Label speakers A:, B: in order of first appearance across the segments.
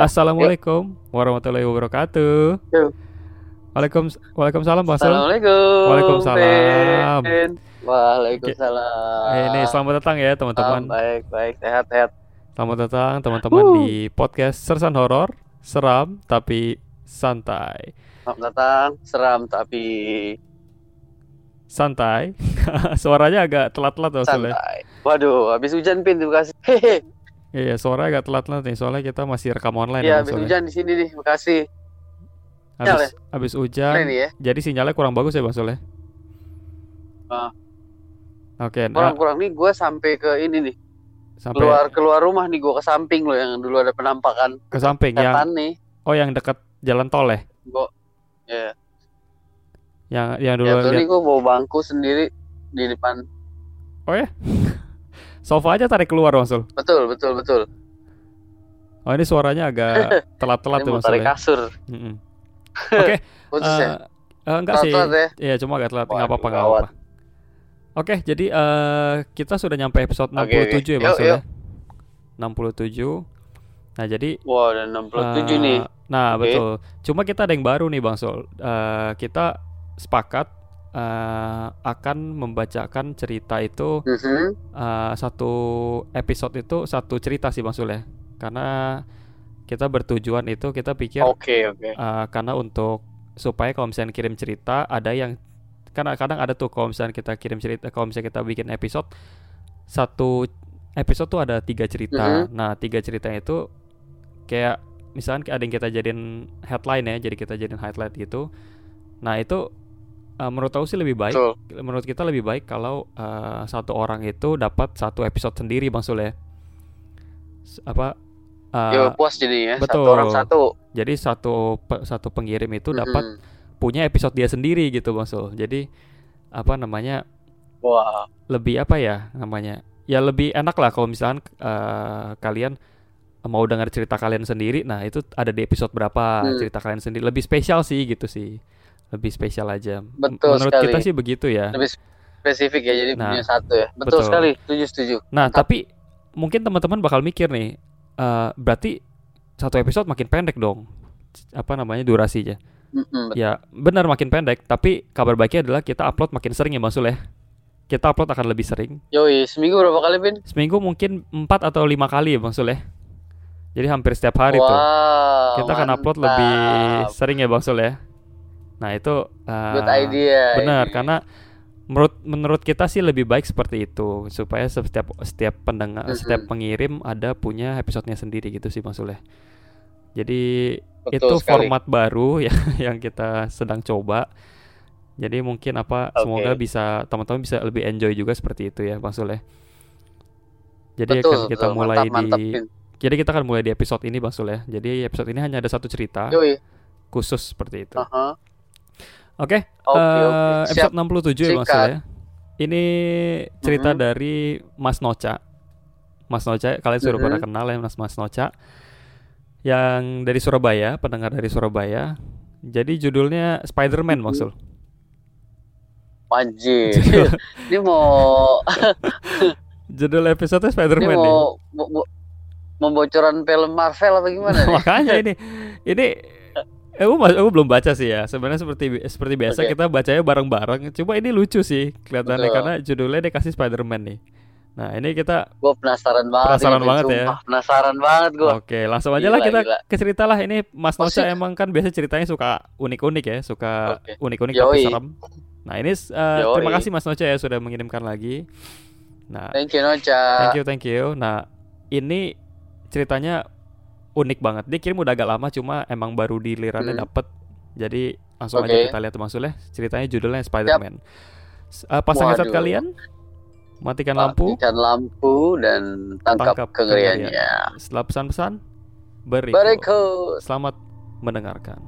A: Assalamualaikum warahmatullahi wabarakatuh.
B: Yuk.
A: Waalaikum Waalaikumsalam.
B: Assalamualaikum.
A: Waalaikumsalam.
B: Ben. Waalaikumsalam.
A: Eh, Ini selamat datang ya
B: Ah,
A: teman-teman.
B: baik, baik, sehat, sehat.
A: Selamat datang teman-teman di podcast Sersan Horor, seram tapi santai.
B: Selamat datang. Seram tapi
A: Santai. Suaranya agak telat-telat ya.
B: santai. Waduh, habis hujan pin di Bekasi.
A: Iya, suaranya agak telat-telat nih soalnya kita masih rekam online
B: Iya,
A: ya
B: habis
A: ya.
B: hujan di sini nih, Bekasi.
A: Habis habis hujan.
B: Ini ya.
A: Jadi sinyalnya kurang bagus ya Bang ya.
B: Ah.
A: Oke, nah,
B: Kurang-kurang nih gue sampai ke ini nih.
A: sampai
B: Keluar keluar rumah nih gue ke samping loh yang dulu ada penampakan
A: ke samping yang
B: nih.
A: oh yang dekat jalan tol ya.
B: Gue ya.
A: Yang yang dulu
B: Ya tuh nih gue bawa bangku sendiri di depan.
A: Sofa aja tarik keluar Bang Sul.
B: Betul, betul, betul.
A: Oh ini suaranya agak telat-telat tuh Sul
B: tarik
A: ya.
B: kasur.
A: Mm-mm. Oke,
B: Khusus ya.
A: eh, eh, enggak sih.
B: Ya.
A: Iya, cuma agak telat. Nggak
B: Waduh,
A: apa-apa, nggak
B: gawat.
A: apa-apa. Oke, jadi eh kita sudah nyampe episode 67
B: Oke, oke.
A: ya Bang Sul ya.
B: yuk.
A: 67. Nah, jadi
B: Wah, ada 67
A: eh,
B: nih.
A: Nah,
B: Oke.
A: betul. Cuma kita ada yang baru nih Bang Sul. Eh, kita sepakat eh, akan membacakan cerita itu
B: Mhm.
A: eh, satu episode itu satu cerita sih Bang Sul ya. Karena kita bertujuan itu kita pikir
B: Oke, oke.
A: Uh, karena untuk supaya kalau misalnya kirim cerita ada yang karena kadang ada tuh kalau misalnya kita kirim cerita kalau misalnya kita bikin episode satu episode tuh ada tiga cerita
B: Mhm.
A: nah tiga cerita itu kayak misalnya ada yang kita jadiin headline ya jadi kita jadiin highlight gitu nah itu uh, menurut aku sih lebih baik
B: Betul.
A: menurut kita lebih baik kalau uh, satu orang itu dapat satu episode sendiri bang Sule apa uh,
B: Yo, puas jadi ya.
A: betul.
B: Satu orang satu.
A: jadi satu pe- satu pengirim itu dapat
B: Mhm.
A: punya episode dia sendiri gitu Bang Sul. Jadi apa namanya?
B: Wah,
A: Lebih apa ya namanya? Ya lebih enak lah kalau misalkan eh, kalian mau dengar cerita kalian sendiri. Nah, itu ada di episode berapa
B: Hmm.
A: cerita kalian sendiri. Lebih spesial sih gitu sih. Lebih spesial aja.
B: Betul
A: Menurut
B: sekali.
A: kita sih begitu ya.
B: lebih spesifik ya jadi
A: Nah,
B: punya satu ya. Betul,
A: betul.
B: sekali. Setuju, setuju.
A: Nah,
B: Mantap.
A: tapi mungkin teman-teman bakal mikir nih, eh, berarti satu episode makin pendek dong. Apa namanya durasinya?
B: Mhm, betul.
A: Ya, benar makin pendek, tapi kabar baiknya adalah kita upload makin sering ya Bang Sul ya. Kita upload akan lebih sering.
B: Yoi, seminggu berapa kali, Pin?
A: Seminggu mungkin 4 atau lima kali ya Bang Sul ya. Jadi hampir setiap hari tuh.
B: Wah,
A: Kita akan upload
B: mantap.
A: lebih sering ya Bang Sul ya. Nah, itu eh,
B: Good idea.
A: Benar,
B: ini.
A: karena menurut menurut kita sih lebih baik seperti itu supaya setiap setiap pendengar
B: Mhm.
A: setiap pengirim ada punya episodenya sendiri gitu sih ya. Jadi
B: Betul
A: itu
B: sekali.
A: format baru ya yang kita sedang coba. Jadi mungkin apa
B: Oke.
A: semoga bisa teman-teman bisa lebih enjoy juga seperti itu ya Bang Sul ya. Jadi
B: Betul,
A: akan kita
B: betul.
A: mulai
B: mantap, mantap,
A: di
B: Pin.
A: jadi kita akan mulai di episode ini Bang Sul ya. Jadi episode ini hanya ada satu cerita
B: Yoi.
A: khusus seperti itu.
B: Aha.
A: Oke,
B: Oke,
A: eh,
B: oke.
A: episode
B: Siap.
A: 67 ya
B: Singkat.
A: ya. Ini cerita
B: Mhm.
A: dari Mas Noca. Mas Noca, kalian sudah
B: Mhm.
A: pada kenal ya Mas Mas Noca. Yang dari Surabaya, pendengar dari Surabaya. Jadi judulnya Spider-Man
B: Mhm.
A: Sul.
B: Wajib.
A: Judul,
B: ini mau
A: judul episode Spider-Man nih.
B: mau membocoran film Marvel apa gimana?
A: Makanya ini ini eh, aku, aku belum baca sih ya. Sebenarnya seperti seperti biasa
B: Oke.
A: kita bacanya bareng-bareng. Cuma ini lucu sih kelihatannya
B: Betul.
A: karena judulnya dia kasih Spider-Man nih. Nah, ini kita
B: Gue penasaran banget.
A: Penasaran banget ya.
B: Penasaran banget gue.
A: Oke, langsung aja lah kita
B: gila.
A: ke cerita lah. Ini Mas
B: sih.
A: emang kan biasa ceritanya suka unik-unik ya, suka unik-unik tapi
B: Yoi.
A: serem. Nah, ini
B: Yoi.
A: terima kasih Mas Noca ya sudah mengirimkan lagi. Nah,
B: Thank you Noca.
A: thank you, thank you. Nah, ini ceritanya unik banget. Dia kirim udah agak lama cuma emang baru dilirannya
B: Hmm.
A: dapet. Jadi langsung aja
B: Oke.
A: kita lihat Mas Sul ya. Ceritanya judulnya Spider-Man. S- eh, pasang headset
B: Waduh.
A: kalian. Matikan lampu.
B: Matikan lampu dan tangkap,
A: Tangkap
B: kengeriannya.
A: Setelah pesan-pesan berikut.
B: Berikut.
A: Selamat mendengarkan.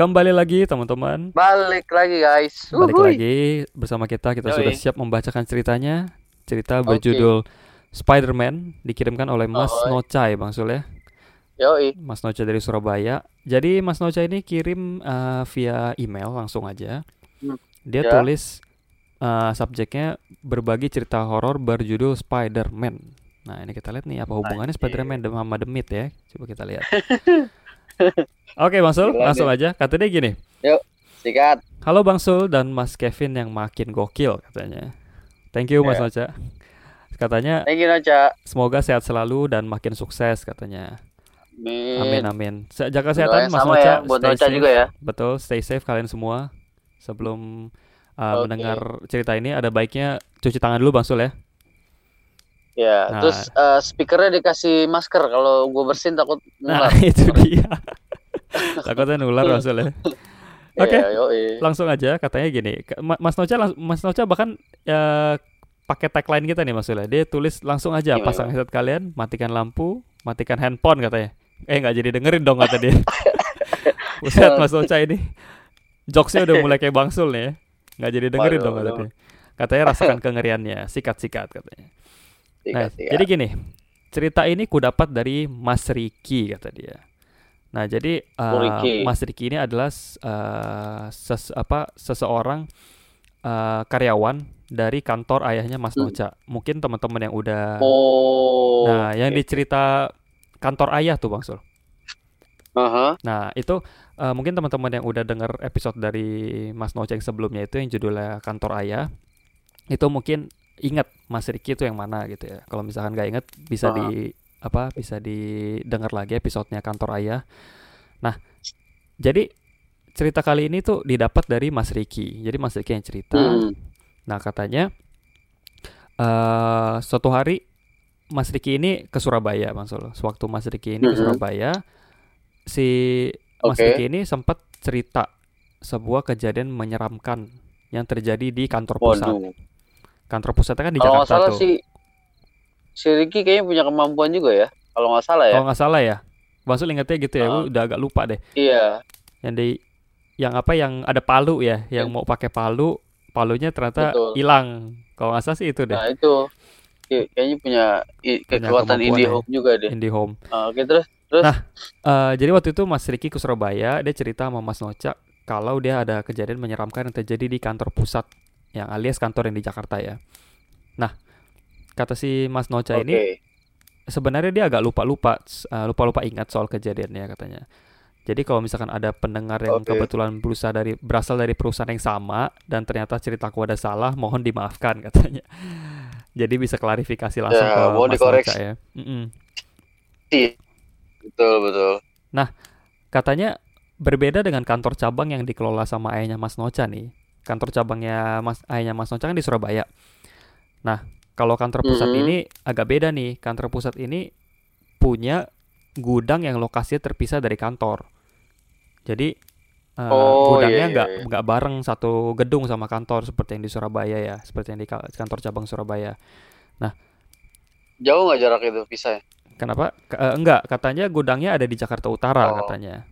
A: Kembali lagi teman-teman.
B: Balik lagi guys.
A: Balik lagi bersama kita. Kita
B: Yoi.
A: sudah siap membacakan ceritanya. Cerita berjudul Spider-Man dikirimkan oleh Mas
B: Oh.
A: Nocai Bang Sul ya.
B: Yoi.
A: Mas Noca dari Surabaya. Jadi Mas Noca ini kirim uh, via email langsung aja.
B: Hmm,
A: Dia
B: ya.
A: tulis uh, subjeknya berbagi cerita horor berjudul Spider-Man. Nah ini kita lihat nih apa hubungannya. Spider-Man dengan sama The Myth ya. Coba kita lihat. Oke Bang Sul, langsung aja. Katanya gini.
B: Sikat.
A: Halo Bang Sul dan Mas Kevin yang makin gokil katanya. Thank you Mas
B: Ya.
A: Noca. Katanya
B: Thank you Noca.
A: semoga sehat selalu dan makin sukses katanya. Amin
B: Amin.
A: amin. Se- Jaga kesehatan Mas Noca.
B: ya buat
A: stay safe.
B: juga ya.
A: Betul, stay safe kalian semua. Sebelum uh,
B: Oke.
A: mendengar cerita ini ada baiknya cuci tangan dulu Bang Sul ya.
B: Ya,
A: Nah.
B: terus eh, speakernya dikasih masker kalau gue bersin takut
A: Nah, itu dia. Takutnya nular Bang Sul ya. Oke.
B: Iya, yoi.
A: Langsung aja katanya gini. Mas Noca Mas Noca bahkan ya, pakai tagline kita nih Mas. Dia tulis langsung aja
B: Gimana,
A: pasang headset kalian, matikan lampu, matikan handphone katanya. Eh nggak jadi dengerin dong kata dia. Buset Mas Noca ini. Jokesnya udah mulai kayak Bang Sul nih ya. Nggak jadi dengerin
B: Waduh,
A: dong kata
B: waduh.
A: dia. Katanya rasakan kengeriannya, sikat-sikat katanya. Nah,
B: Sikat, sikat.
A: jadi gini, cerita ini ku dapat dari Mas Riki kata dia. Nah, jadi uh,
B: Riki.
A: Mas Riki ini adalah uh, ses- apa seseorang uh, karyawan dari kantor ayahnya Mas
B: Hmm.
A: Noca. Mungkin teman-teman yang udah
B: Oh.
A: Nah, yang
B: oke.
A: dicerita kantor ayah tuh Bang Sul.
B: Aha.
A: Nah, itu uh, mungkin teman-teman yang udah denger episode dari Mas Noca yang sebelumnya itu yang judulnya kantor ayah. Itu mungkin ingat Mas Riki itu yang mana gitu ya. Kalau misalkan nggak inget bisa
B: Aha.
A: di apa bisa didengar lagi episodenya kantor ayah. Nah, jadi cerita kali ini tuh didapat dari Mas Riki. Jadi Mas Riki yang cerita.
B: Hmm.
A: Nah, katanya eh suatu hari Mas Riki ini ke Surabaya, Bang Sul. Sewaktu Mas Riki ini ke
B: Mhm.
A: Surabaya, si Mas
B: Oke.
A: Riki ini sempat cerita sebuah kejadian menyeramkan yang terjadi di kantor pusat.
B: Waduh.
A: Kantor pusatnya kan di
B: Kalau
A: Jakarta
B: salah
A: tuh.
B: si si Ricky kayaknya punya kemampuan juga ya. Kalau nggak salah ya.
A: Kalau nggak salah ya, Sul ingetnya gitu ya, gua udah agak lupa deh.
B: Iya.
A: Yang di yang apa yang ada palu ya, yang
B: Yang-
A: mau pakai palu, palunya ternyata hilang. Kalau nggak salah sih itu deh,
B: Nah itu Kayak- kayaknya punya
A: Punya
B: kekuatan indie
A: ya.
B: hope juga deh.
A: IndiHome.
B: Ah, Oke terus terus.
A: Nah, Eh, jadi waktu itu Mas Riki ke Surabaya, dia cerita sama Mas Noca kalau dia ada kejadian menyeramkan yang terjadi di kantor pusat, yang alias kantor yang di Jakarta ya. Nah, kata si Mas Noca
B: Oke.
A: ini sebenarnya dia agak lupa-lupa, eh, lupa-lupa ingat soal kejadiannya katanya. Jadi kalau misalkan ada pendengar yang
B: Oke.
A: kebetulan berusaha dari berasal dari perusahaan yang sama dan ternyata ceritaku ada salah, mohon dimaafkan katanya. Jadi bisa klarifikasi langsung
B: Ya,
A: ke Mas
B: dikoreksi.
A: Noca ya. Mm-mm.
B: Betul betul.
A: Katanya berbeda dengan kantor cabang yang dikelola sama ayahnya Mas Noca nih. Kantor cabangnya Mas ayahnya Mas Noca kan di Surabaya. Nah, kalau kantor pusat
B: Mhm.
A: ini agak beda nih. Kantor pusat ini punya gudang yang lokasinya terpisah dari kantor. Jadi eh,
B: Oh,
A: gudangnya
B: iya, iya,
A: nggak
B: iya.
A: nggak bareng satu gedung sama kantor seperti yang di Surabaya ya, seperti yang di ka- kantor cabang Surabaya.
B: Jauh nggak jarak itu bisa?
A: Kenapa? Ke- eh, enggak, katanya gudangnya ada di Jakarta Utara
B: Oh.
A: katanya.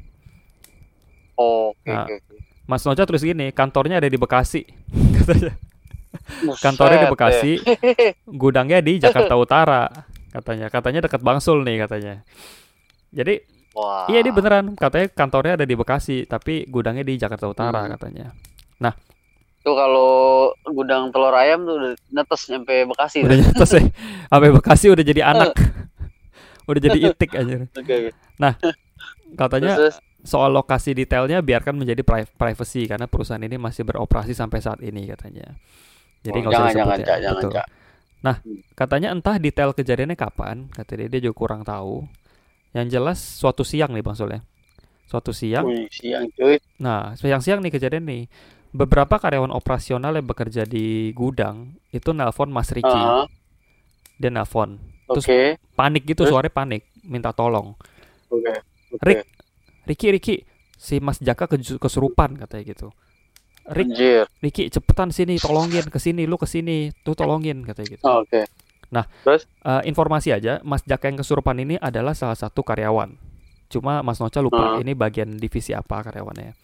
B: Oh, oke
A: Nah,
B: oke.
A: Mas Noca tulis gini, kantornya ada di Bekasi. Katanya. Kantornya di Bekasi, gudangnya di Jakarta Utara. Katanya, katanya dekat Bangsul nih katanya. Jadi,
B: Wah.
A: iya ini beneran. Katanya kantornya ada di Bekasi, tapi gudangnya di Jakarta Utara
B: Hmm.
A: katanya.
B: Tuh kalau gudang telur ayam tuh udah netes nyampe Bekasi.
A: Udah nyates ya. Sampai Bekasi udah jadi anak. udah jadi itik aja.
B: Oke oke.
A: Katanya
B: Terus, terus.
A: soal lokasi detailnya biarkan menjadi pri- privacy karena perusahaan ini masih beroperasi sampai saat ini katanya. Jadi
B: Oh, jangan jangan
A: ya.
B: cak jangan
A: Betul.
B: cak.
A: Katanya entah detail kejadiannya kapan, kata dia, juga kurang tahu. Yang jelas suatu siang nih Bang Sul ya. Suatu siang.
B: Wih, siang cuy.
A: Nah, siang-siang nih kejadian nih. Beberapa karyawan operasional yang bekerja di gudang itu nelpon Mas Riki.
B: Aha,
A: Dia nelpon. Terus
B: Oke.
A: panik gitu,
B: Terus?
A: suaranya panik, minta tolong.
B: Oke. oke.
A: Rick. Riki, Riki, si Mas Jaka kesurupan katanya gitu. Rick,
B: Anjir.
A: Riki, cepetan sini, tolongin ke sini, lu ke sini, tuh tolongin katanya gitu.
B: Oh, Oke.
A: Eh, informasi aja, Mas Jaka yang kesurupan ini adalah salah satu karyawan. Cuma Mas Noca lupa
B: Ah.
A: ini bagian divisi apa karyawannya.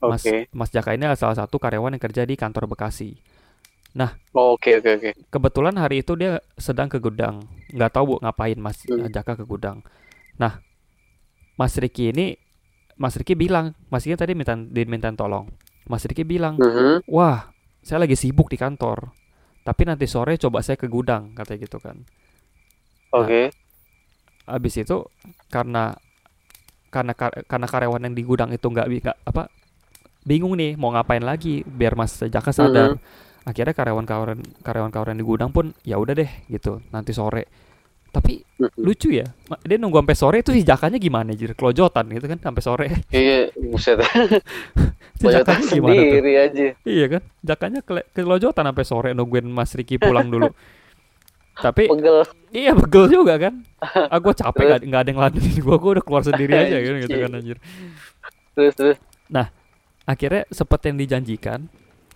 A: Mas
B: Oke.
A: Mas Jaka ini adalah salah satu karyawan yang kerja di kantor Bekasi.
B: Oh, Oke oke oke.
A: Kebetulan hari itu dia sedang ke gudang, nggak tahu bu ngapain Mas
B: Hmm.
A: Jaka ke gudang. Nah, Mas Riki ini, Mas Riki bilang, Mas Riki tadi minta diminta tolong. Mas Riki bilang,
B: Mhm.
A: wah saya lagi sibuk di kantor, tapi nanti sore coba saya ke gudang katanya gitu kan.
B: Oke.
A: Habis itu karena karena kar- karena karyawan yang di gudang itu nggak nggak apa bingung nih mau ngapain lagi biar Mas Jaka sadar. Akhirnya karyawan-karyawan karyawan-karyawan di gudang pun ya udah deh gitu nanti sore. Tapi
B: Mhm.
A: lucu ya, dia nunggu sampai sore itu si Jakanya gimana jir kelojotan gitu kan sampai sore.
B: Iya, buset.
A: Jakanya gimana tuh?
B: sendiri aja.
A: Iya kan, Jakanya kele- kelojotan sampai sore nungguin Mas Riki pulang dulu. Tapi
B: Pegel.
A: iya begel juga kan. Ah gue capek nggak nggak ada yang ladenin gue, gue udah keluar sendiri aja gitu, gitu kan anjir.
B: Terus terus.
A: akhirnya seperti yang dijanjikan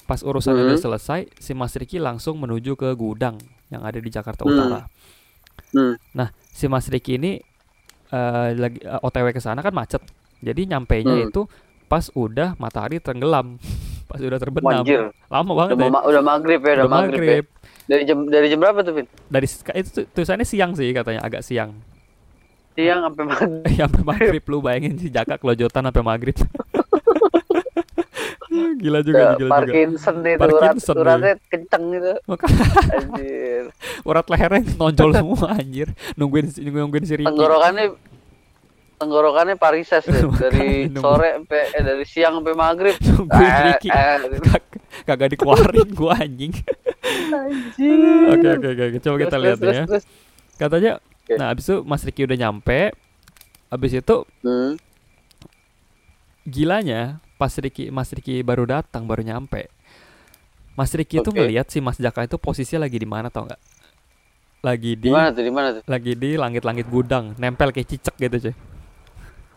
A: pas urusan
B: Mhm.
A: udah selesai si Mas Riki langsung menuju ke gudang yang ada di Jakarta
B: Hmm.
A: Utara
B: Hmm.
A: nah si Mas Riki ini eh, lagi eh, OTW ke sana kan macet jadi nyampainya
B: Hmm.
A: itu pas udah matahari tenggelam pas udah terbenam
B: Anjir.
A: lama
B: Udah,
A: banget ya
B: ma- udah maghrib ya, udah,
A: Udah
B: maghrib, ya. Dari jam dari jam berapa tuh, Vin?
A: dari itu tu- tulisannya siang sih katanya agak siang
B: Siang sampai maghrib.
A: sampai maghrib lu bayangin si Jaka kelojotan sampai maghrib gila juga
B: Ya,
A: gila juga
B: Parkinson itu urat
A: Parkinson,
B: uratnya kenceng gitu.
A: Maka-
B: Anjir.
A: urat lehernya nonjol semua anjir nungguin si- nungguin si Riki
B: Tenggorokannya tenggorokannya parises deh. dari
A: Makanya nunggu.
B: sore sampai eh, dari siang sampai maghrib.
A: nungguin
B: Eh,
A: Riki
B: eh,
A: Kag- kagak dikeluarin gua anjing
B: Anjir.
A: oke oke oke coba kita
B: Terus,
A: lihat
B: terus,
A: nih ya
B: terus,
A: katanya
B: Oke.
A: nah abis itu Mas Riki udah nyampe abis itu
B: Hmm.
A: gilanya pas Riki Mas Riki baru datang baru nyampe Mas Riki itu
B: Oke.
A: ngelihat si Mas Jaka itu posisinya lagi di mana tau nggak lagi di
B: Di mana tuh? Di mana tuh?
A: lagi di langit-langit gudang nempel kayak cicak gitu cuy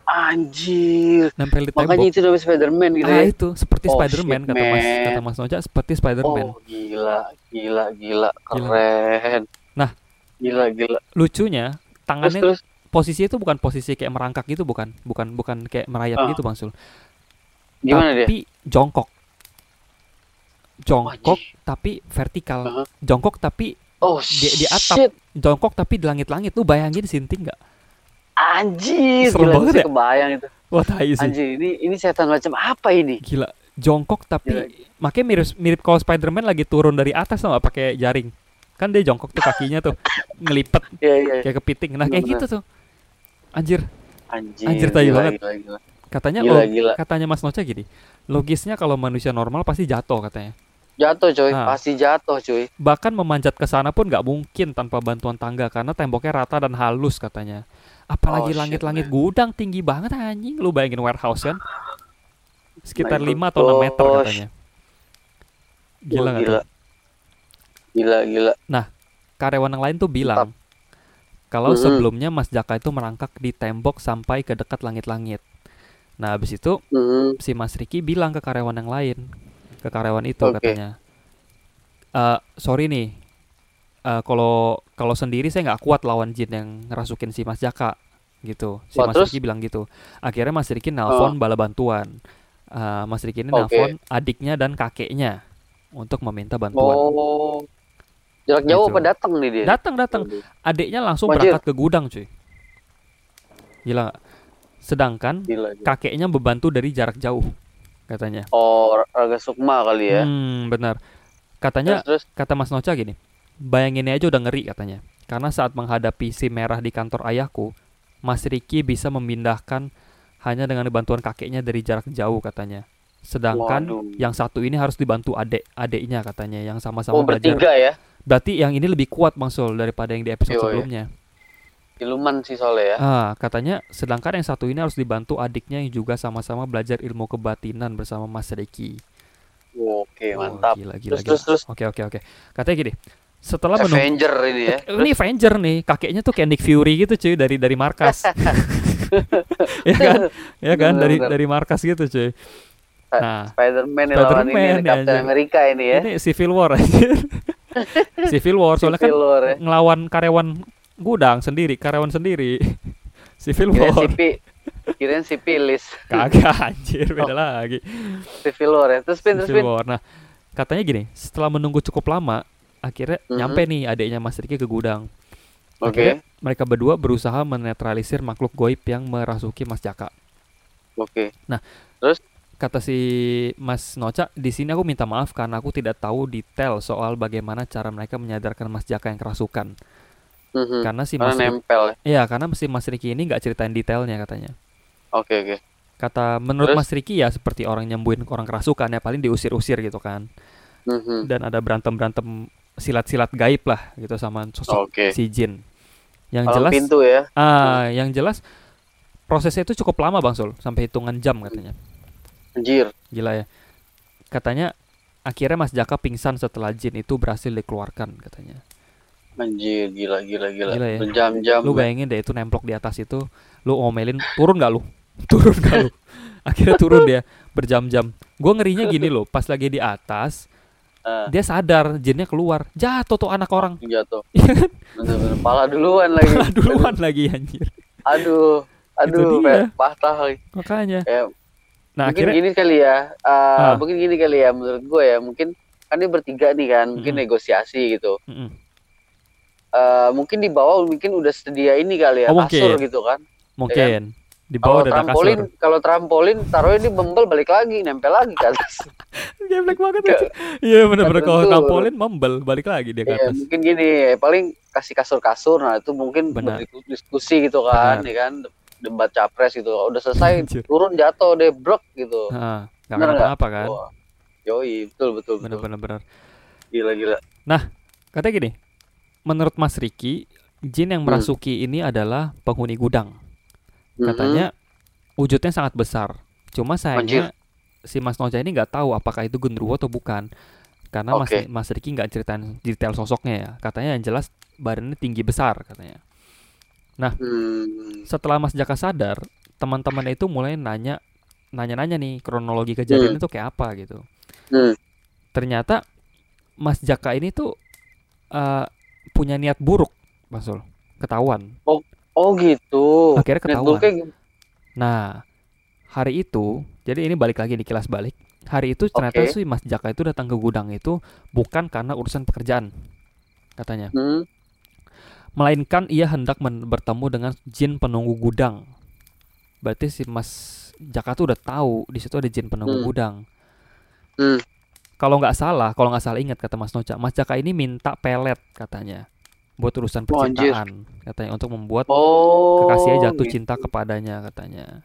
B: Anjir.
A: nempel di
B: Makanya
A: tembok
B: itu namanya Spider-Man gitu
A: ah
B: ya.
A: itu seperti
B: Oh,
A: Spider-Man kata Mas kata Mas Noja seperti Spider-Man
B: Oh, gila, gila, gila, keren.
A: Nah.
B: gila, gila.
A: lucunya
B: Terus
A: tangannya
B: terus
A: posisi itu bukan posisi kayak merangkak gitu bukan bukan bukan kayak merayap
B: Ah.
A: gitu Bang Sul
B: gimana dia?
A: tapi jongkok jongkok
B: Wajih.
A: tapi vertikal
B: Aha.
A: jongkok tapi
B: Oh,
A: di- di atap.
B: shit.
A: jongkok tapi di langit-langit lu bayangin sinting nggak
B: Anjir,
A: Serem
B: gila,
A: banget ya?
B: kebayang itu.
A: wah tai sih
B: Anjir, ini ini setan macam apa ini?
A: gila jongkok tapi
B: Gila.
A: makanya mirip mirip kalau Spider-Man lagi turun dari atas nggak pakai jaring kan dia jongkok tuh kakinya tuh ngelipet
B: Iya, iya.
A: kayak kepiting nah kayak gitu tuh anjir
B: Anjir,
A: Anjir, tai
B: gila,
A: banget.
B: Gila, gila.
A: Katanya
B: Gila,
A: lo-
B: gila.
A: katanya Mas Noca gini logisnya kalau manusia normal pasti jatuh katanya
B: Jatuh, coy.
A: Ah.
B: Pasti jatuh, coy.
A: bahkan memanjat ke sana pun nggak mungkin tanpa bantuan tangga karena temboknya rata dan halus katanya apalagi
B: Oh,
A: langit-langit
B: man.
A: gudang tinggi banget anjing lu bayangin warehouse kan sekitar
B: My
A: 5 atau 6 meter
B: gosh.
A: katanya gila nggak
B: gila.
A: tuh
B: Gila, gila.
A: karyawan yang lain tuh bilang kalau
B: Mhm.
A: sebelumnya Mas Jaka itu merangkak di tembok sampai ke dekat langit-langit nah habis itu
B: Hmm.
A: si Mas Riki bilang ke karyawan yang lain ke karyawan itu
B: Oke.
A: katanya "Eh, sorry nih eh, kalau kalau sendiri saya nggak kuat lawan jin yang ngerasukin si Mas Jaka gitu si
B: Wah,
A: Mas
B: terus?
A: Riki bilang gitu akhirnya Mas Riki nelpon bala bantuan Eh, Mas Riki ini
B: Oke.
A: nelpon adiknya dan kakeknya untuk meminta bantuan
B: Oh. Jarak jauh
A: Gitu.
B: apa datang nih dia?
A: datang datang adiknya langsung
B: Wajir.
A: berangkat ke gudang cuy gila? Sedangkan
B: Gila, gila.
A: kakeknya membantu dari jarak jauh katanya
B: Oh, Raga Sukma kali ya.
A: hmm benar katanya
B: Terus, terus.
A: Kata Mas Noca gini, bayangin aja udah ngeri katanya. Karena saat menghadapi si merah di kantor ayahku, Mas Riki bisa memindahkan hanya dengan bantuan kakeknya dari jarak jauh katanya. Sedangkan
B: Waduh.
A: yang satu ini harus dibantu adek adeknya katanya yang sama-sama
B: Oh,
A: belajar.
B: bertiga ya.
A: Berarti yang ini lebih kuat Bang Sul daripada yang di episode
B: Yoi.
A: sebelumnya.
B: Siluman sih soalnya ya.
A: Ah, katanya sedangkan yang satu ini harus dibantu adiknya yang juga sama-sama belajar ilmu kebatinan bersama Mas Riki.
B: Oke,
A: Oh,
B: mantap.
A: gila, gila,
B: Terus,
A: gila.
B: terus, terus.
A: Oke, oke, oke. Katanya gini, setelah menunggu
B: Avenger ini ya.
A: Eh, Ini Avenger nih, kakeknya tuh kayak Nick Fury gitu cuy dari dari markas. ya kan? Ya kan dari dari markas gitu cuy. Nah,
B: Spider-Man yang lawan ini, Captain. America ini ya.
A: ini Civil War anjir. Civil War soalnya kan
B: Civil War ya.
A: ngelawan karyawan gudang sendiri, karyawan sendiri. Civil
B: Kirain
A: War.
B: si Pi, kirain si Pilis.
A: Kagak anjir, beda lagi.
B: Civil War ya. Terus pin, terus
A: Civil. War. Nah, katanya gini, setelah menunggu cukup lama, akhirnya
B: Mhm.
A: nyampe nih adiknya Mas Riki ke gudang.
B: Oke.
A: Akhirnya mereka berdua berusaha menetralisir makhluk goib yang merasuki Mas Jaka.
B: Oke.
A: Kata si Mas Noca, di sini aku minta maaf karena aku tidak tahu detail soal bagaimana cara mereka menyadarkan Mas Jaka yang kerasukan.
B: Mhm.
A: Karena si
B: Karena
A: Mas
B: nempel. ya.
A: Iya, karena si Mas Riki ini nggak ceritain detailnya katanya.
B: Oke oke.
A: Kata menurut
B: Terus?
A: Mas Riki ya seperti orang nyembuhin orang kerasukan ya paling diusir-usir gitu kan.
B: Mhm.
A: Dan ada berantem-berantem silat-silat gaib lah gitu sama sosok
B: Oke.
A: si jin. Yang jelas
B: pintu ya.
A: ah yang jelas prosesnya itu cukup lama Bang Sul, sampai hitungan jam katanya.
B: Anjir.
A: Gila ya. Katanya akhirnya Mas Jaka pingsan setelah jin itu berhasil dikeluarkan katanya.
B: Anjir, gila gila gila.
A: Gila ya.
B: Berjam-jam.
A: Lu bayangin deh itu nemplok di atas itu, lu ngomelin turun gak lu? Turun gak lu? Akhirnya turun dia berjam-jam. Gua ngerinya gini loh, pas lagi di atas
B: Ah,
A: dia sadar jinnya keluar, jatuh tuh anak orang.
B: jatuh.
A: Iya kan?
B: Bener-bener pala duluan lagi.
A: Duluan lagi anjir.
B: Aduh. Aduh, kayak patah lagi.
A: Makanya.
B: Ya,
A: Nah,
B: mungkin
A: akhirnya
B: gini kali ya.
A: Ah.
B: eh, Mungkin gini kali ya menurut gue ya. Mungkin kan ini bertiga nih kan. Mungkin
A: Mm-mm.
B: negosiasi gitu.
A: Mm-mm.
B: Eh, mungkin di bawah mungkin udah sedia ini kali ya.
A: Oh,
B: kasur
A: mungkin.
B: gitu kan.
A: mungkin di
B: Kalau
A: bawah ada
B: trampolin,
A: kasur.
B: kalau trampolin taruhnya di membel balik lagi, nempel lagi ke atas.
A: Geblek banget anjir. Iya bener-bener
B: Nggak
A: kalau trampolin membel balik lagi dia ke
B: Ya, mungkin gini, ya, paling kasih kasur-kasur. Nah, itu mungkin
A: Benar.
B: berdiskusi gitu kan,
A: Benar.
B: ya kan. Debat capres gitu. Udah selesai,
A: Anjir.
B: turun jatuh deh, brok gitu.
A: Nah, gak
B: Bener
A: kenapa-napa kan.
B: Wah. Yoi, betul betul betul.
A: Bener-bener bener.
B: Gila gila.
A: Katanya gini, menurut Mas Riki, jin yang
B: Hmm.
A: merasuki ini adalah penghuni gudang.
B: Mhm.
A: Katanya wujudnya sangat besar. Cuma sayangnya si Mas Noja ini nggak tahu apakah itu genderuwo atau bukan. Karena Mas
B: Oke.
A: Mas Riki nggak ceritain detail sosoknya ya. Katanya yang jelas badannya tinggi besar katanya.
B: Hmm.
A: Setelah Mas Jaka sadar, teman-teman itu mulai nanya nanya-nanya nih kronologi kejadian
B: Hmm.
A: itu kayak apa gitu.
B: Hmm.
A: Ternyata Mas Jaka ini tuh eh, punya niat buruk, Mas Sul. Ketahuan.
B: Oh gitu.
A: Akhirnya ketahuan. Nah, hari itu, jadi ini balik lagi di kilas balik. Hari itu ternyata
B: Oke.
A: si Mas Jaka itu datang ke gudang itu bukan karena urusan pekerjaan, katanya.
B: Hmm.
A: Melainkan ia hendak bertemu dengan jin penunggu gudang. Berarti si Mas Jaka tuh udah tahu di situ ada jin penunggu
B: Hmm.
A: gudang.
B: Hmm.
A: Kalau nggak salah, kalau nggak salah ingat kata Mas Noca, Mas Jaka ini minta pelet katanya buat urusan
B: Oh,
A: percintaan, katanya untuk membuat
B: Oh.
A: kekasihnya jatuh
B: gitu.
A: cinta kepadanya katanya.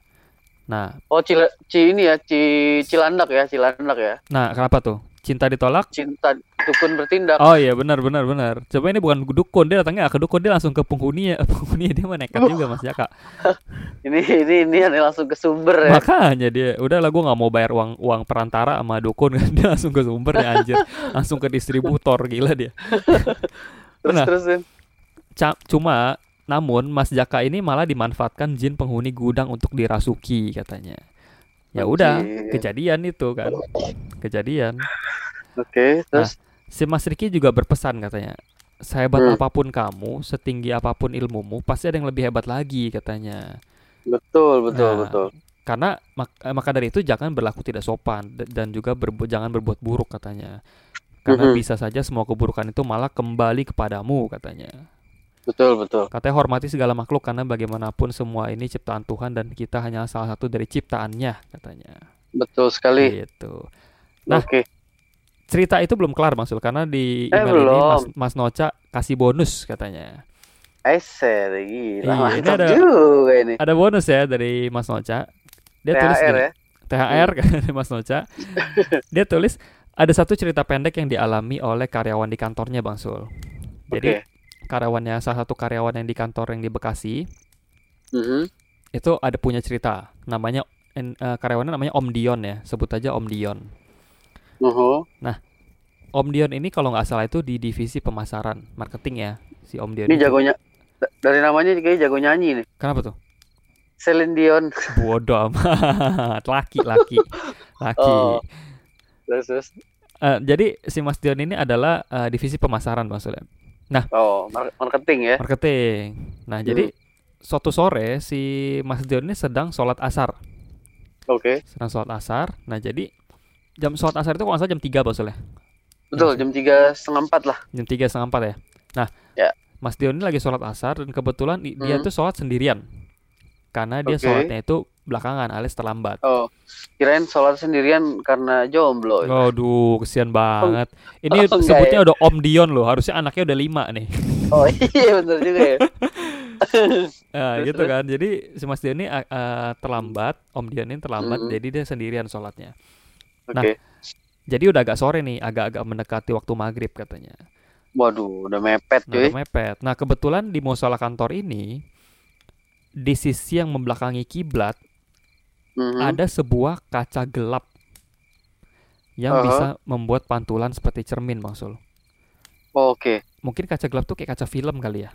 A: Nah,
B: Oh, Cil Ci ini ya, Ci Cilandak ya, Cilandak ya.
A: nah kenapa tuh? Cinta ditolak?
B: Cinta dukun bertindak.
A: Oh iya benar benar benar. Coba ini bukan dukun dia datangnya ke dukun dia langsung ke penghuni ya penghuni dia mah nekat juga Mas Jaka.
B: Ini ini ini yang langsung ke sumber ya.
A: Makanya dia udah lah gue nggak mau bayar uang uang perantara sama dukun kan dia langsung ke sumber ya anjir langsung ke distributor gila dia.
B: Terus
A: Nah.
B: terusin.
A: Cuma namun Mas Jaka ini malah dimanfaatkan jin penghuni gudang untuk dirasuki katanya. Ya udah kejadian itu kan kejadian.
B: Oke, terus
A: Si Mas Riki juga berpesan katanya. Sehebat
B: Hmm.
A: apa pun kamu, setinggi apa pun ilmumu, pasti ada yang lebih hebat lagi katanya.
B: betul betul
A: Nah,
B: betul.
A: Karena mak- maka dari itu jangan berlaku tidak sopan dan juga berbu- jangan berbuat buruk katanya. Karena
B: Mhm.
A: bisa saja semua keburukan itu malah kembali kepadamu katanya.
B: Betul betul.
A: Katanya hormati segala makhluk karena bagaimanapun semua ini ciptaan Tuhan dan kita hanya salah satu dari ciptaannya katanya.
B: Betul sekali.
A: Gitu. Nah,
B: Oke.
A: Cerita itu belum kelar Mas Sul, karena di
B: Eh,
A: email ini Mas,
B: belum.
A: Mas Noca kasih bonus katanya.
B: Eser gila
A: Iya, ini ada-
B: juga ini.
A: Ada bonus ya dari Mas Noca. Dia tulis
B: THR
A: gini,
B: ya.
A: THR kan dari Mas Noca. Dia tulis ada satu cerita pendek yang dialami oleh karyawan di kantornya Bang Sul. Jadi
B: Oke.
A: karyawannya salah satu karyawan yang di kantor yang di Bekasi
B: Mhm.
A: itu ada punya cerita. Namanya eh, karyawannya namanya Om Dion ya, sebut aja Om Dion.
B: Uhu.
A: Om Dion ini kalau nggak salah itu di divisi pemasaran marketing ya si Om Dion.
B: Ini
A: itu.
B: jagonya da- dari namanya kayak jago nyanyi nih.
A: Kenapa tuh?
B: Celine Dion.
A: Bodoh amat. Laki, laki. Laki.
B: Oh. Terus terus.
A: Eh, jadi si Mas Dion ini adalah eh, divisi pemasaran Bang Sulem.
B: Oh, mar- marketing ya.
A: Marketing. Nah, jadi suatu sore si Mas Dion ini sedang sholat asar.
B: Oke.
A: Sedang sholat asar. Nah, jadi jam sholat asar itu kalau nggak salah jam 3 Bang Sul ya.
B: Betul, jam tiga setengah empat lah.
A: jam tiga setengah empat ya. Nah,
B: Ya.
A: Mas Dion ini lagi sholat asar dan kebetulan i- dia
B: Hmm.
A: tuh sholat sendirian karena dia
B: Oke.
A: sholatnya itu belakangan alias terlambat.
B: Oh, kirain sholat sendirian karena jomblo.
A: Waduh, kesian banget. Ini
B: Oh,
A: sebutnya
B: ya?
A: udah Om Dion loh, harusnya anaknya udah lima nih.
B: Oh iya bener juga ya.
A: Nah,
B: Terus,
A: gitu
B: terus?
A: kan. Jadi si Mas Dion ini uh, terlambat, Om Dion ini terlambat,
B: Mhm.
A: jadi dia sendirian sholatnya.
B: Oke.
A: Nah. Jadi udah agak sore nih, agak-agak mendekati waktu maghrib katanya.
B: Waduh, udah mepet
A: Nah,
B: cuy.
A: udah mepet. Nah, kebetulan di musola kantor ini di sisi yang membelakangi kiblat
B: Mhm.
A: ada sebuah kaca gelap yang
B: Aha.
A: bisa membuat pantulan seperti cermin, Bang Sul.
B: Oh, Oke.
A: Mungkin kaca gelap tuh kayak kaca film kali ya.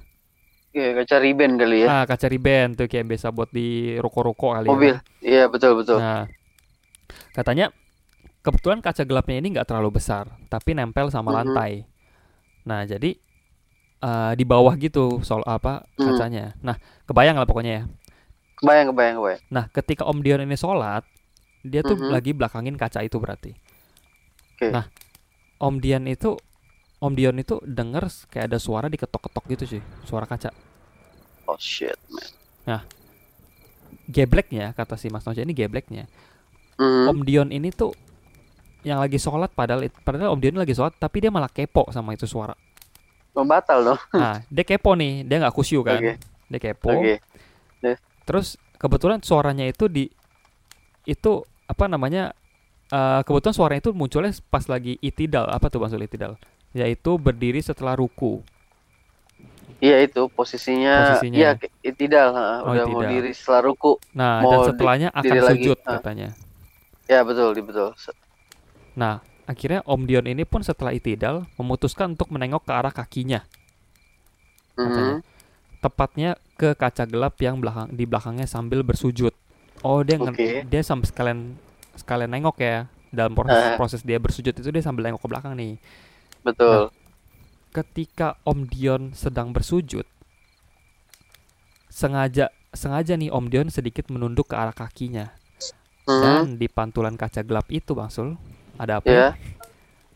B: Iya, kaca riben kali ya.
A: Ah, kaca riben tuh kayak biasa buat di ruko-ruko kali ya.
B: Mobil. Iya, betul betul.
A: Nah, katanya kebetulan kaca gelapnya ini nggak terlalu besar, tapi nempel sama
B: Mhm.
A: lantai. Nah, jadi eh, di bawah gitu soal apa
B: Mhm.
A: kacanya. Nah, kebayang lah pokoknya ya.
B: Kebayang, kebayang, kebayang.
A: Nah, ketika Om Dion ini sholat, dia tuh
B: Mhm.
A: lagi belakangin kaca itu berarti.
B: Oke.
A: Nah, Om Dion itu Om Dion itu denger kayak ada suara diketok-ketok gitu sih, suara kaca.
B: Oh shit, man.
A: Gebleknya kata si Mas Noja ini gebleknya.
B: Mhm.
A: Om Dion ini tuh yang lagi sholat padahal padahal Om Dion lagi sholat tapi dia malah kepo sama itu suara.
B: Oh, batal dong.
A: Nah, dia kepo nih, dia nggak kusyuk kan.
B: Oke.
A: Dia kepo.
B: Oke.
A: Terus kebetulan suaranya itu di itu apa namanya? eh, kebetulan suaranya itu munculnya pas lagi itidal. Apa tuh maksud itidal? Yaitu berdiri setelah ruku.
B: Iya itu posisinya.
A: Posisinya.
B: Iya, itidal, ha,
A: Oh,
B: udah mau
A: itidal.
B: diri setelah ruku.
A: Nah,
B: Mau
A: dan
B: di-
A: setelahnya akan
B: diri lagi,
A: sujud
B: ah.
A: katanya.
B: Ya betul, di betul.
A: Nah, akhirnya Om Dion ini pun setelah itidal memutuskan untuk menengok ke arah kakinya. Katanya.
B: Mhm.
A: Tepatnya ke kaca gelap yang belakang di belakangnya sambil bersujud. Oh, dia
B: Oke.
A: dia sambil sekalian sekalian nengok ya. Dalam proses,
B: Ah.
A: proses dia bersujud itu dia sambil nengok ke belakang nih.
B: Betul.
A: Ketika Om Dion sedang bersujud, sengaja sengaja nih Om Dion sedikit menunduk ke arah kakinya.
B: Mhm.
A: Dan di pantulan kaca gelap itu, Bang Sul, ada apa?
B: Ya.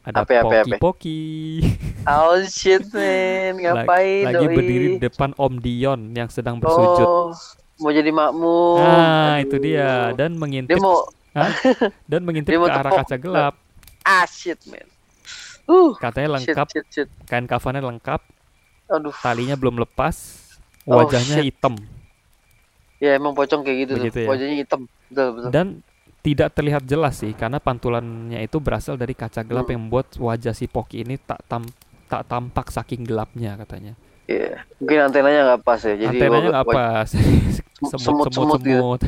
A: Ada
B: Apa, apa, apa?
A: poki-poki.
B: Oh shit, man. Ngapain
A: lagi
B: doi?
A: berdiri di depan Om Dion yang sedang bersujud.
B: Oh, mau jadi makmum.
A: Nah, itu dia dan
B: Dia
A: mengintip
B: mau
A: dan mengintip
B: dia mau
A: ke arah kaca gelap.
B: ah shit, man. Uh,
A: Katanya
B: shit,
A: lengkap,
B: shit, shit.
A: kain kafannya lengkap,
B: Aduh.
A: talinya belum lepas,
B: Oh,
A: wajahnya
B: shit.
A: hitam
B: Ya emang pocong kayak gitu
A: Begitu
B: tuh.
A: ya?
B: Wajahnya hitam. Betul, betul.
A: dan tidak terlihat jelas sih karena pantulannya itu berasal dari kaca gelap
B: Hmm.
A: yang membuat wajah si Poki ini tak tam tak tampak saking gelapnya katanya.
B: Iya. Mungkin antenanya nggak pas ya. Jadi
A: Antenanya nggak pas, semut semut
B: semut-semut gitu.
A: semut.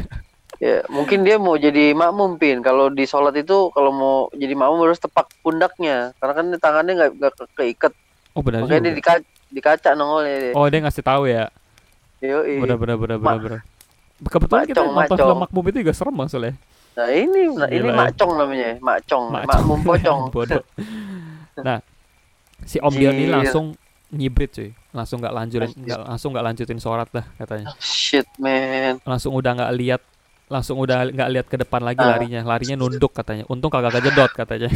B: Ya, mungkin dia mau jadi makmum pin. Kalau di sholat itu kalau mau jadi makmum harus tepak pundaknya. Karena kan tangannya nggak nggak ke- keikat.
A: Oh benar
B: Makanya dia
A: juga.
B: di, ka- di kaca nongolnya dia.
A: Oh dia ngasih tahu ya.
B: Yoi.
A: Benar benar benar benar. Kebetulan kita
B: macong,
A: nonton
B: macong.
A: film Makmum itu juga serem maksudnya.
B: Nah ini ini
A: Gila ya.
B: macong namanya, macong, makmum pocong.
A: Nah, si Om Dion ini langsung nyibrit cuy. Langsung nggak lanjutin nggak langsung nggak lanjutin sholat dah katanya.
B: Shit man.
A: Langsung udah nggak lihat langsung udah nggak lihat ke depan lagi
B: Ah.
A: larinya. Larinya nunduk katanya. Untung kagak kejedot katanya.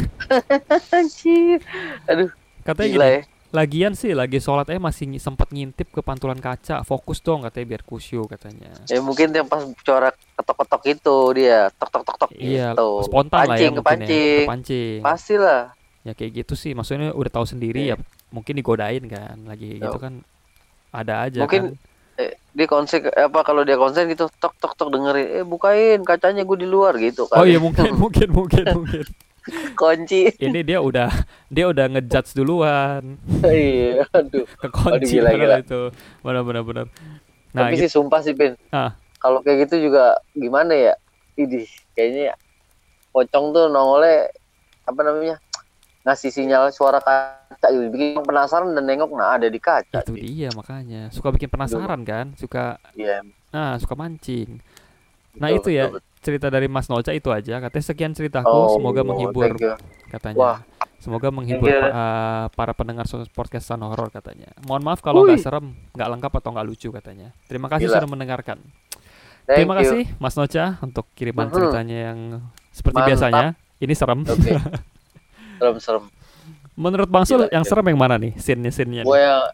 B: Anjir. Aduh,
A: Katanya
B: gila
A: gini,
B: ya.
A: Lagian sih lagi sholat eh masih sempat ngintip ke pantulan kaca. Fokus dong katanya biar kusyuk katanya.
B: Ya mungkin yang pas corak ketok-ketok itu dia tok tok tok tok
A: Iya,
B: gitu.
A: spontan lah ya
B: Pancing,
A: mungkin ya.
B: kepancing.
A: Kepancing.
B: Pastilah.
A: Ya kayak gitu sih. Maksudnya udah tahu sendiri
B: Iya.
A: ya mungkin digodain kan. Lagi gitu
B: Yo.
A: kan ada aja
B: Mungkin-
A: kan.
B: Eh, dia konsen apa kalau dia konsen gitu tok tok tok dengerin eh bukain kacanya gue di luar gitu
A: Oh
B: kali.
A: iya mungkin mungkin mungkin mungkin.
B: kunci
A: Ini dia udah dia udah ngejudge duluan,
B: iya aduh gila,
A: padahal
B: gila.
A: itu. Benar benar benar. Nah,
B: tapi
A: gitu.
B: sih sumpah sih Pin
A: Ah.
B: kalau kayak gitu juga gimana ya idih kayaknya pocong tuh nongolnya apa namanya ngasih sinyal suara kaca gitu bikin penasaran dan nengok nah ada di kaca
A: itu dia makanya suka bikin penasaran kan, suka
B: iya
A: nah suka mancing. Nah
B: betul,
A: itu ya
B: betul, betul.
A: Cerita dari Mas Noca itu aja. Katanya sekian ceritaku,
B: Oh,
A: semoga menghibur
B: thank you.
A: katanya.
B: Wah.
A: Semoga menghibur uh, para pendengar podcast Sun Horror katanya. Mohon maaf kalau nggak serem, nggak lengkap atau nggak lucu katanya. Terima kasih
B: Gila.
A: sudah mendengarkan.
B: Thank
A: Terima
B: you.
A: kasih Mas Noca untuk kiriman
B: Mhm.
A: ceritanya yang seperti
B: Mantap.
A: biasanya. Ini serem.
B: Oke. serem serem
A: Menurut Bang Sul yang serem yang mana nih? Scene-nya scene-nya.
B: Gue yang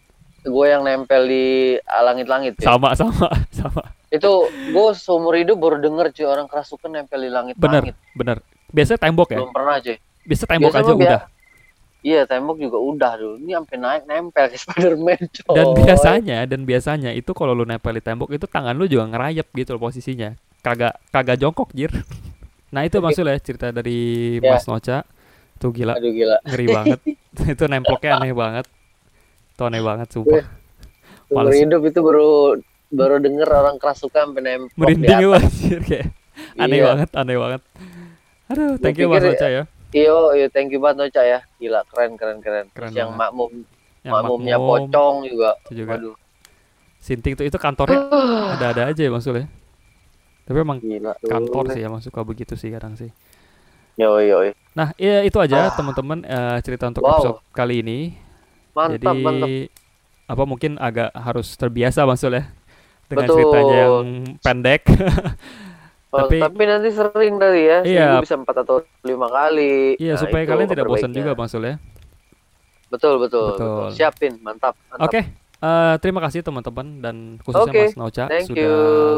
B: gue yang nempel di langit-langit ya.
A: Sama sama sama.
B: Itu gue seumur hidup baru denger cuy orang kerasukan nempel di
A: Bener,
B: langit-langit.
A: bener. Biasanya tembok ya.
B: Belum pernah cuy.
A: Biasa tembok
B: Biasa
A: aja udah.
B: Iya tembok juga udah dulu. Ini sampai naik nempel ke Spiderman coy.
A: Dan biasanya dan biasanya itu kalau lu nempel di tembok itu tangan lu juga ngerayap gitu loh posisinya. Kagak kagak jongkok jir. Nah itu maksudnya cerita dari
B: Ya.
A: Mas Noca. Tuh gila,
B: Aduh gila.
A: ngeri banget. itu nemploknya aneh banget. Itu aneh banget sumpah.
B: Seumur
A: Males.
B: hidup itu baru baru denger orang kerasukan di
A: Merinding gue anjir kayak. Aneh
B: Iya.
A: banget, aneh banget. Aduh,
B: Gua
A: thank you Mas
B: pikir-
A: Noca ya.
B: Iyo, iyo, thank you banget Noca ya. Gila, keren, keren, keren.
A: Keren
B: Terus yang
A: banget.
B: makmum,
A: Yang
B: makmumnya
A: makmum,
B: pocong juga.
A: itu juga.
B: Waduh.
A: Sinting tuh itu kantornya ada-ada aja ya maksudnya. Tapi emang
B: Gila.
A: kantor sih emang suka begitu sih kadang sih.
B: Yo, yo.
A: Nah, ya itu aja
B: Ah.
A: teman-teman eh, cerita untuk
B: Wow.
A: episode kali ini.
B: Mantap,
A: Jadi
B: mantap.
A: apa mungkin agak harus terbiasa maksudnya dengan
B: Betul.
A: ceritanya yang pendek.
B: Oh,
A: Tapi-
B: tapi, nanti sering tadi ya.
A: Iya.
B: Seminggu bisa empat atau lima kali.
A: Iya,
B: Nah,
A: supaya kalian tidak bosan juga maksudnya.
B: Betul, betul,
A: Betul.
B: betul. Siapin, mantap. mantap.
A: Oke, eh, terima kasih teman-teman dan khususnya
B: Oke,
A: Mas Noca
B: thank
A: sudah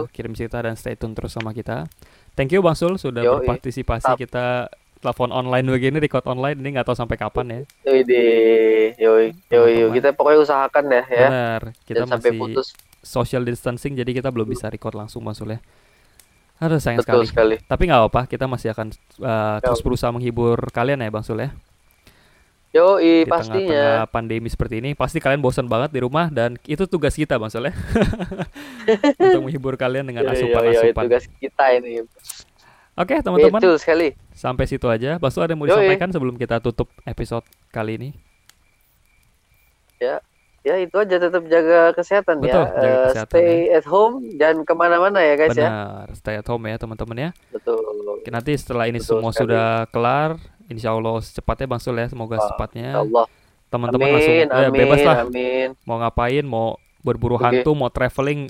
B: you.
A: kirim cerita dan stay tune terus sama kita. Thank you Bang Sul sudah
B: Yoi.
A: berpartisipasi kita telepon online begini, record online ini nggak tahu sampai kapan ya.
B: Yoi, deh. yoi, yoi, yoi. Kita pokoknya usahakan deh ya.
A: Benar, kita
B: sampai
A: masih
B: putus.
A: social distancing jadi kita belum bisa record langsung Bang Sul ya. Aduh sayang
B: Betul
A: sekali.
B: sekali.
A: Tapi nggak apa-apa, kita masih akan uh, terus berusaha menghibur kalian ya Bang Sul ya.
B: Yoi,
A: Di
B: pastinya.
A: tengah-tengah pandemi seperti ini, pasti kalian bosan banget di rumah dan itu tugas kita Bang Sul ya. Untuk menghibur kalian dengan
B: Yoi, yoi, yoi,
A: asupan-asupan.
B: tugas kita ini.
A: Oke teman-teman,
B: Betul sekali.
A: Sampai situ aja. Bang Sul ada yang mau
B: Yoi.
A: disampaikan sebelum kita tutup episode kali ini?
B: Ya itu aja tetap jaga kesehatan
A: Betul,
B: ya.
A: jaga
B: Eh,
A: kesehatan
B: stay at home dan ke mana-mana ya guys ya.
A: Benar, stay at home ya teman-teman ya.
B: Betul.
A: Nanti setelah ini
B: Betul
A: semua
B: sekali.
A: sudah kelar, insya Allah secepatnya Bang Sul ya, semoga
B: Wah,
A: secepatnya.
B: Ya Allah.
A: Teman-teman langsung
B: Amin,
A: ya,
B: amin,
A: bebas lah
B: amin.
A: mau ngapain, mau berburu
B: Oke.
A: hantu, mau traveling,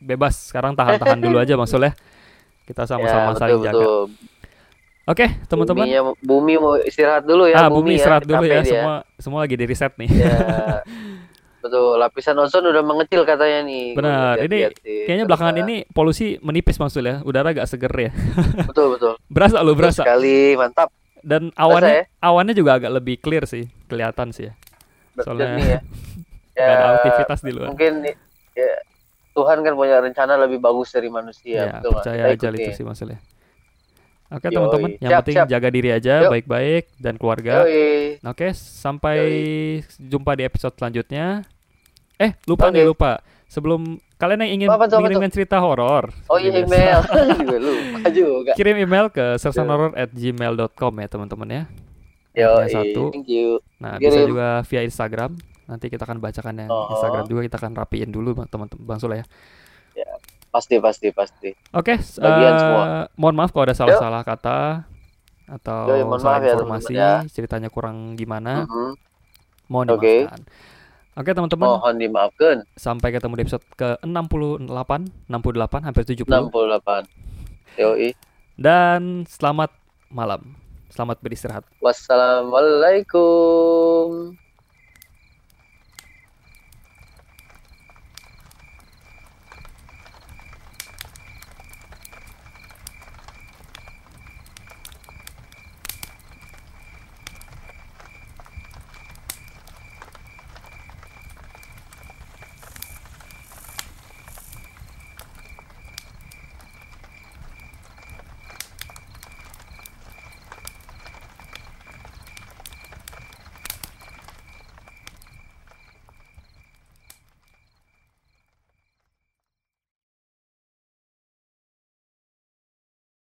A: bebas. Sekarang tahan-tahan dulu aja Bang Sul ya. Kita sama-sama
B: ya,
A: saling
B: betul,
A: jaga.
B: Betul.
A: Oke, teman-teman.
B: Buminya, bumi mau istirahat dulu ya.
A: ah, bumi istirahat dulu
B: capek
A: ya.
B: dia.
A: Semua semua lagi di reset nih.
B: Ya. Betul, lapisan ozon udah mengecil katanya nih.
A: Benar, ini. Kayaknya belakangan ini polusi menipis Bang Sul ya. Udara agak seger ya.
B: Betul, betul.
A: Berasa lo
B: Betul
A: berasa.
B: sekali, mantap.
A: Dan
B: Berasa
A: awannya
B: ya?
A: awannya juga agak lebih clear sih, kelihatan sih ya. Soalnya
B: ya.
A: Nggak ada
B: Ya,
A: aktivitas di luar.
B: Mungkin ya, Tuhan kan punya rencana lebih bagus dari manusia,
A: Ya,
B: betul
A: percaya aja itu sih Mas Sul ya. Oke
B: Yoi.
A: teman-teman, yang
B: Siap,
A: penting
B: siap.
A: jaga diri aja baik-baik dan keluarga.
B: Yoi.
A: Oke, sampai jumpa di episode selanjutnya. Eh, lupa
B: Oke.
A: nih lupa. Sebelum kalian yang ingin mengirimkan cerita horor,
B: Oh iya email. lupa juga.
A: kirim email ke sersanhoror@gmail.com ya teman-teman ya.
B: Yo,
A: satu.
B: thank you.
A: Nah, bisa
B: Kirim.
A: juga via Instagram. Nanti kita akan bacakan yang
B: Oh.
A: Instagram juga kita akan rapiin dulu Bang- teman-teman Bang Sule ya.
B: Pasti, pasti, pasti.
A: Oke,
B: Bagian
A: eh,
B: semua.
A: mohon maaf kalau ada salah-salah kata atau
B: Yoi, mohon
A: salah
B: ya,
A: informasi,
B: teman-teman
A: ceritanya kurang gimana,
B: Mhm.
A: mohon
B: Oke. Oh.
A: dimaafkan. Oke, teman-teman,
B: Mohon dimaafkan.
A: sampai ketemu di episode ke-68, 68 hampir 70
B: 68. Yoi.
A: dan selamat malam. Selamat beristirahat.
B: Wassalamualaikum.